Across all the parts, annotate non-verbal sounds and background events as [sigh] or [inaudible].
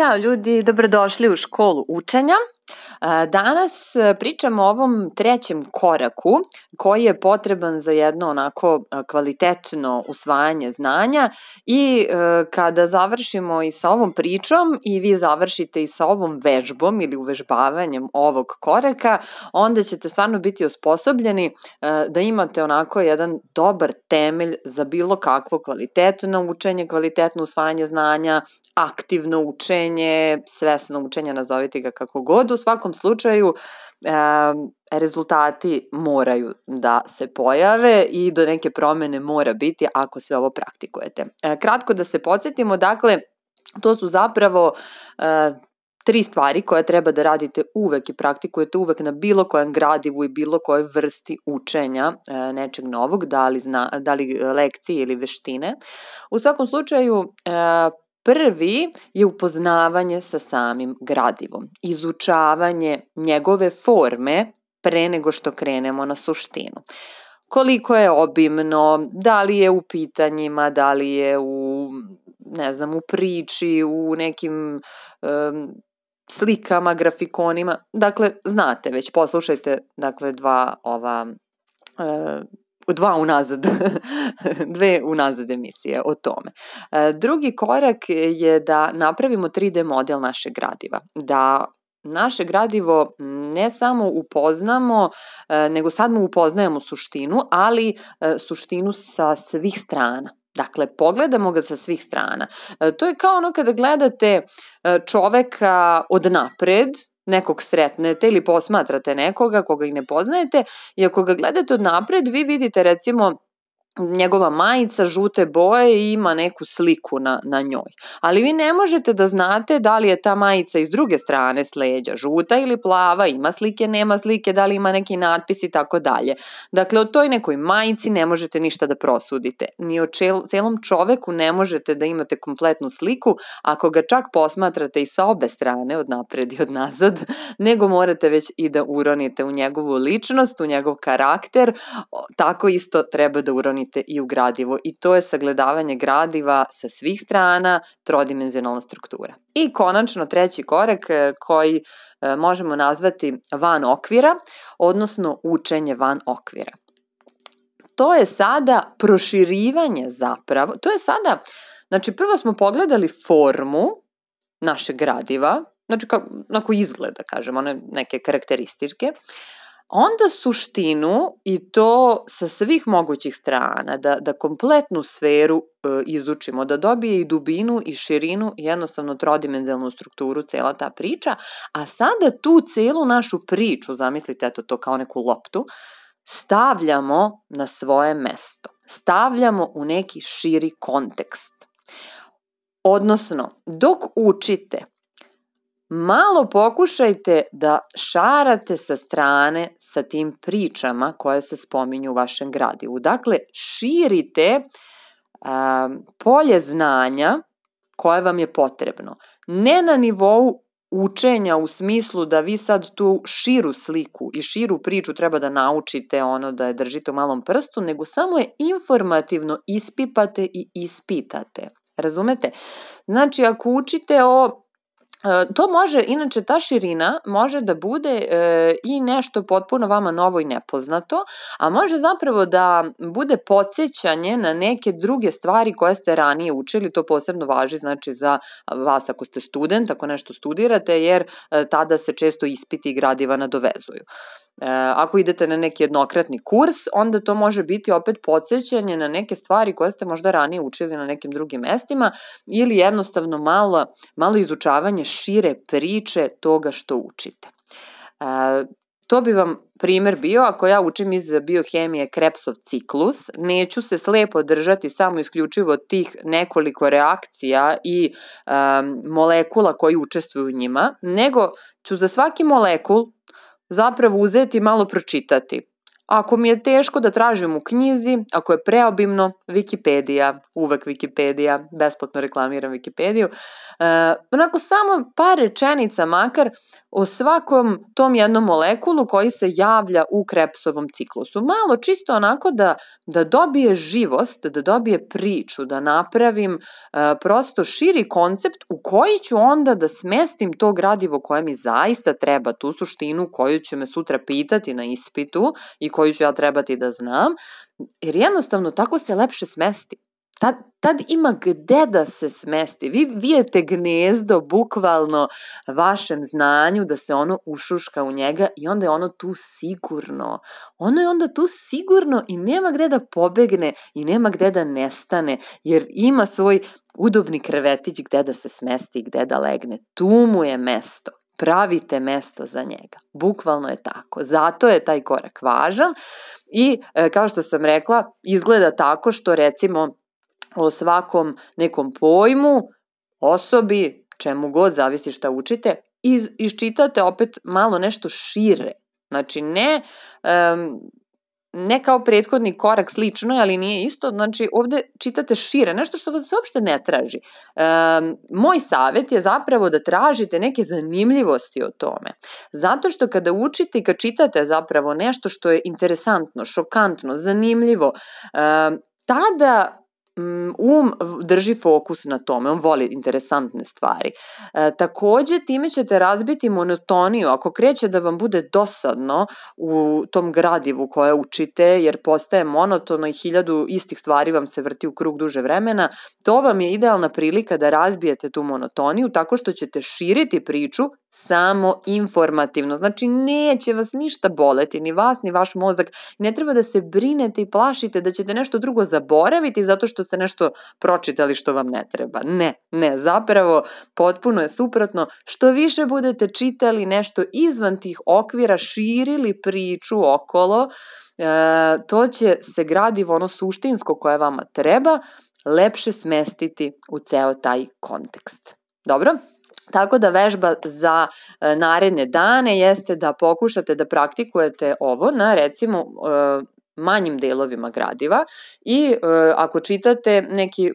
Ćao ljudi, dobrodošli u školu učenja. Danas e, pričamo o ovom trećem koraku koji je potreban za jedno onako e, kvalitetno usvajanje znanja i e, kada završimo i sa ovom pričom i vi završite i sa ovom vežbom ili uvežbavanjem ovog koraka, onda ćete stvarno biti osposobljeni da imate onako jedan dobar temelj za bilo kakvo kvalitetno učenje, kvalitetno usvajanje znanja, aktivno učenje, svesno učenje, nazovite ga kako god, u svakom slučaju e, rezultati moraju da se pojave i do neke promene mora biti ako sve ovo praktikujete. E, kratko da se podsjetimo, dakle, to su zapravo e, tri stvari koje treba da radite uvek i praktikujete uvek na bilo kojem gradivu i bilo kojoj vrsti učenja e, nečeg novog, da li, zna, da li lekcije ili veštine. U svakom slučaju, Prvi je upoznavanje sa samim gradivom, izučavanje njegove forme pre nego što krenemo na suštinu. Koliko je obimno, da li je u pitanjima, da li je u, ne znam, u priči, u nekim um, slikama, grafikonima. Dakle, znate već, poslušajte, dakle, dva ova uh, dva unazad, [laughs] dve unazad emisije o tome. E, drugi korak je da napravimo 3D model našeg gradiva, da naše gradivo ne samo upoznamo, e, nego sad mu upoznajemo suštinu, ali e, suštinu sa svih strana. Dakle, pogledamo ga sa svih strana. To je kao ono kada gledate čoveka od napred, nekog sretnete ili posmatrate nekoga koga i ne poznajete i ako ga gledate od napred, vi vidite recimo njegova majica žute boje i ima neku sliku na, na njoj. Ali vi ne možete da znate da li je ta majica iz druge strane sleđa, žuta ili plava, ima slike, nema slike, da li ima neki natpis i tako dalje. Dakle, o toj nekoj majici ne možete ništa da prosudite. Ni o čel, celom čoveku ne možete da imate kompletnu sliku ako ga čak posmatrate i sa obe strane, od napred i od nazad, [laughs] nego morate već i da uronite u njegovu ličnost, u njegov karakter, tako isto treba da uronite uklonite i u gradivo i to je sagledavanje gradiva sa svih strana, trodimenzionalna struktura. I konačno treći korak e, koji e, možemo nazvati van okvira, odnosno učenje van okvira. To je sada proširivanje zapravo, to je sada, znači prvo smo pogledali formu našeg gradiva, znači kako, onako izgleda, kažemo, one neke karakteristike, onda suštinu i to sa svih mogućih strana, da, da kompletnu sferu e, izučimo, da dobije i dubinu i širinu i jednostavno trodimenzionalnu strukturu cela ta priča, a sada tu celu našu priču, zamislite eto to kao neku loptu, stavljamo na svoje mesto, stavljamo u neki širi kontekst. Odnosno, dok učite, malo pokušajte da šarate sa strane sa tim pričama koje se spominju u vašem gradivu. Dakle, širite um, polje znanja koje vam je potrebno. Ne na nivou učenja u smislu da vi sad tu širu sliku i širu priču treba da naučite ono da je držite u malom prstu, nego samo je informativno ispipate i ispitate. Razumete? Znači, ako učite o to može, inače ta širina može da bude e, i nešto potpuno vama novo i nepoznato, a može zapravo da bude podsjećanje na neke druge stvari koje ste ranije učili, to posebno važi znači za vas ako ste student, ako nešto studirate, jer e, tada se često ispiti i gradiva nadovezuju. E, ako idete na neki jednokratni kurs, onda to može biti opet podsjećanje na neke stvari koje ste možda ranije učili na nekim drugim mestima ili jednostavno malo, malo izučavanje šire priče toga što učite. E, to bi vam primer bio, ako ja učim iz biohemije Krebsov ciklus, neću se slepo držati samo isključivo tih nekoliko reakcija i um, molekula koji učestvuju u njima, nego ću za svaki molekul zapravo uzeti i malo pročitati. Ako mi je teško da tražim u knjizi, ako je preobimno, Wikipedia, uvek Wikipedia, besplatno reklamiram Wikipediju, e, onako samo par rečenica makar o svakom tom jednom molekulu koji se javlja u Krebsovom ciklusu. Malo čisto onako da, da dobije živost, da dobije priču, da napravim e, prosto širi koncept u koji ću onda da smestim to gradivo koje mi zaista treba, tu suštinu koju će me sutra pitati na ispitu i koju ću ja trebati da znam, jer jednostavno tako se lepše smesti. Tad, tad ima gde da se smesti. Vi vijete gnezdo bukvalno vašem znanju da se ono ušuška u njega i onda je ono tu sigurno. Ono je onda tu sigurno i nema gde da pobegne i nema gde da nestane jer ima svoj udobni krevetić gde da se smesti i gde da legne. Tu mu je mesto pravite mesto za njega. Bukvalno je tako. Zato je taj korak važan i e, kao što sam rekla, izgleda tako što recimo o svakom nekom pojmu, osobi, čemu god, zavisi šta učite, iz, iščitate opet malo nešto šire. Znači ne um, ne kao prethodni korak slično, ali nije isto, znači ovde čitate šire, nešto što vas uopšte ne traži. E, moj savet je zapravo da tražite neke zanimljivosti o tome. Zato što kada učite i kad čitate zapravo nešto što je interesantno, šokantno, zanimljivo, e, tada um drži fokus na tome, on voli interesantne stvari. E, takođe, time ćete razbiti monotoniju. Ako kreće da vam bude dosadno u tom gradivu koje učite, jer postaje monotono i hiljadu istih stvari vam se vrti u krug duže vremena, to vam je idealna prilika da razbijete tu monotoniju tako što ćete širiti priču samo informativno. Znači, neće vas ništa boleti, ni vas, ni vaš mozak. Ne treba da se brinete i plašite da ćete nešto drugo zaboraviti zato što ste nešto pročitali što vam ne treba. Ne, ne, zapravo potpuno je suprotno. Što više budete čitali nešto izvan tih okvira, širili priču okolo, e, to će se gradivo ono suštinsko koje vama treba lepše smestiti u ceo taj kontekst. Dobro? Tako da vežba za e, naredne dane jeste da pokušate da praktikujete ovo na recimo e, manjim delovima gradiva i e, ako čitate neki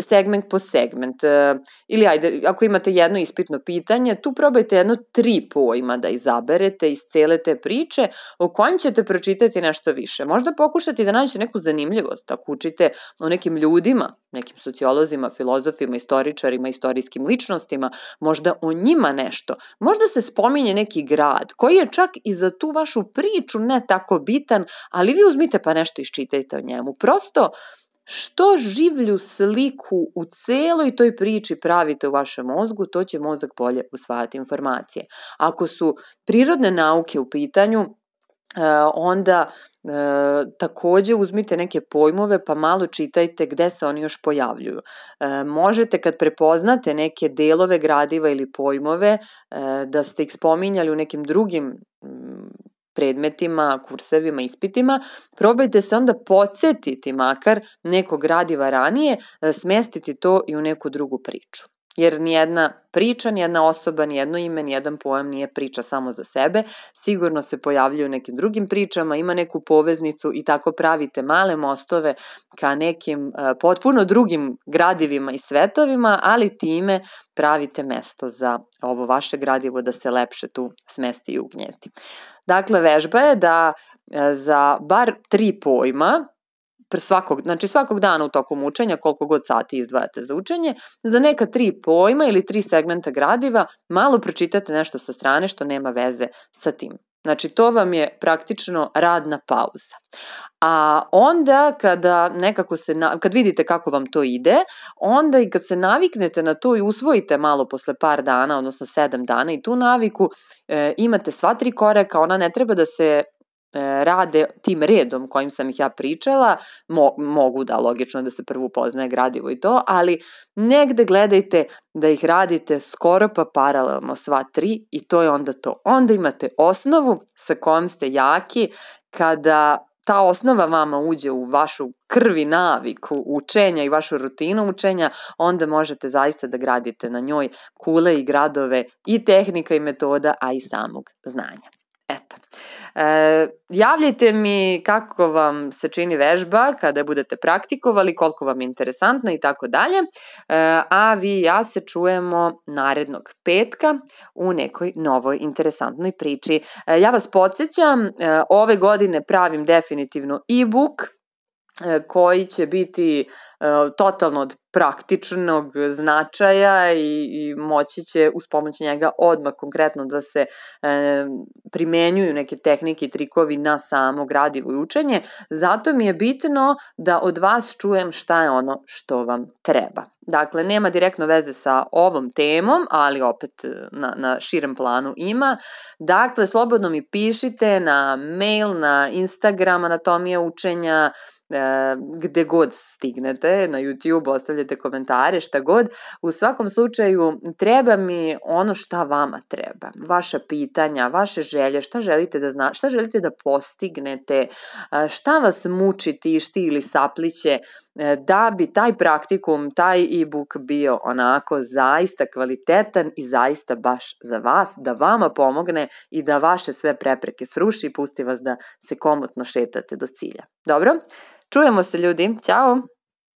segment po segment. E, ili ajde, ako imate jedno ispitno pitanje, tu probajte jedno tri pojma da izaberete iz cele te priče o kojim ćete pročitati nešto više. Možda pokušati da nađete neku zanimljivost, ako učite o nekim ljudima, nekim sociolozima, filozofima, istoričarima, istorijskim ličnostima, možda o njima nešto. Možda se spominje neki grad koji je čak i za tu vašu priču ne tako bitan, ali vi uzmite pa nešto iščitajte o njemu. Prosto Što življu sliku u celoj toj priči pravite u vašem mozgu, to će mozak bolje usvajati informacije. Ako su prirodne nauke u pitanju, e, onda e, takođe uzmite neke pojmove pa malo čitajte gde se oni još pojavljuju. E, možete kad prepoznate neke delove gradiva ili pojmove da ste ih spominjali u nekim drugim predmetima, kursevima, ispitima, probajte se onda podsjetiti makar nekog gradiva ranije, e, smestiti to i u neku drugu priču. Jer nijedna priča, nijedna osoba, nijedno ime, nijedan pojam nije priča samo za sebe, sigurno se pojavljaju u nekim drugim pričama, ima neku poveznicu i tako pravite male mostove ka nekim uh, potpuno drugim gradivima i svetovima, ali time pravite mesto za ovo vaše gradivo da se lepše tu smesti i ugnjezdi. Dakle, vežba je da e, za bar tri pojma svakog, znači svakog dana u tokom učenja, koliko god sati izdvajate za učenje, za neka tri pojma ili tri segmenta gradiva malo pročitate nešto sa strane što nema veze sa tim. Znači, to vam je praktično radna pauza. A onda kada nekako se, kad vidite kako vam to ide, onda i kad se naviknete na to i usvojite malo posle par dana, odnosno sedam dana i tu naviku, e, imate sva tri koraka, ona ne treba da se rade tim redom kojim sam ih ja pričala, mo, mogu da logično da se prvo upoznaje gradivo i to, ali negde gledajte da ih radite skoro pa paralelno sva tri i to je onda to. Onda imate osnovu sa kojom ste jaki kada ta osnova vama uđe u vašu krvi naviku učenja i vašu rutinu učenja, onda možete zaista da gradite na njoj kule i gradove i tehnika i metoda, a i samog znanja. E, javljajte mi kako vam se čini vežba kada budete praktikovali, koliko vam je interesantna i tako dalje. E, a vi i ja se čujemo narednog petka u nekoj novoj interesantnoj priči. E, ja vas podsjećam, ove godine pravim definitivno e-book koji će biti totalno od praktičnog značaja i, i moći će uz pomoć njega odmah konkretno da se e, primenjuju neke tehnike i trikovi na samo gradivo i učenje. Zato mi je bitno da od vas čujem šta je ono što vam treba. Dakle, nema direktno veze sa ovom temom, ali opet e, na, na širem planu ima. Dakle, slobodno mi pišite na mail, na Instagram, anatomija učenja, e, gde god stignete, na YouTube ostavljate komentare, šta god. U svakom slučaju treba mi ono šta vama treba, vaša pitanja, vaše želje, šta želite da zna, šta želite da postignete, šta vas muči, tišti ili sapliće, e, da bi taj praktikum, taj e-book bio onako zaista kvalitetan i zaista baš za vas, da vama pomogne i da vaše sve prepreke sruši i pusti vas da se komotno šetate do cilja. Dobro? Čujemo se ljudi, ćao!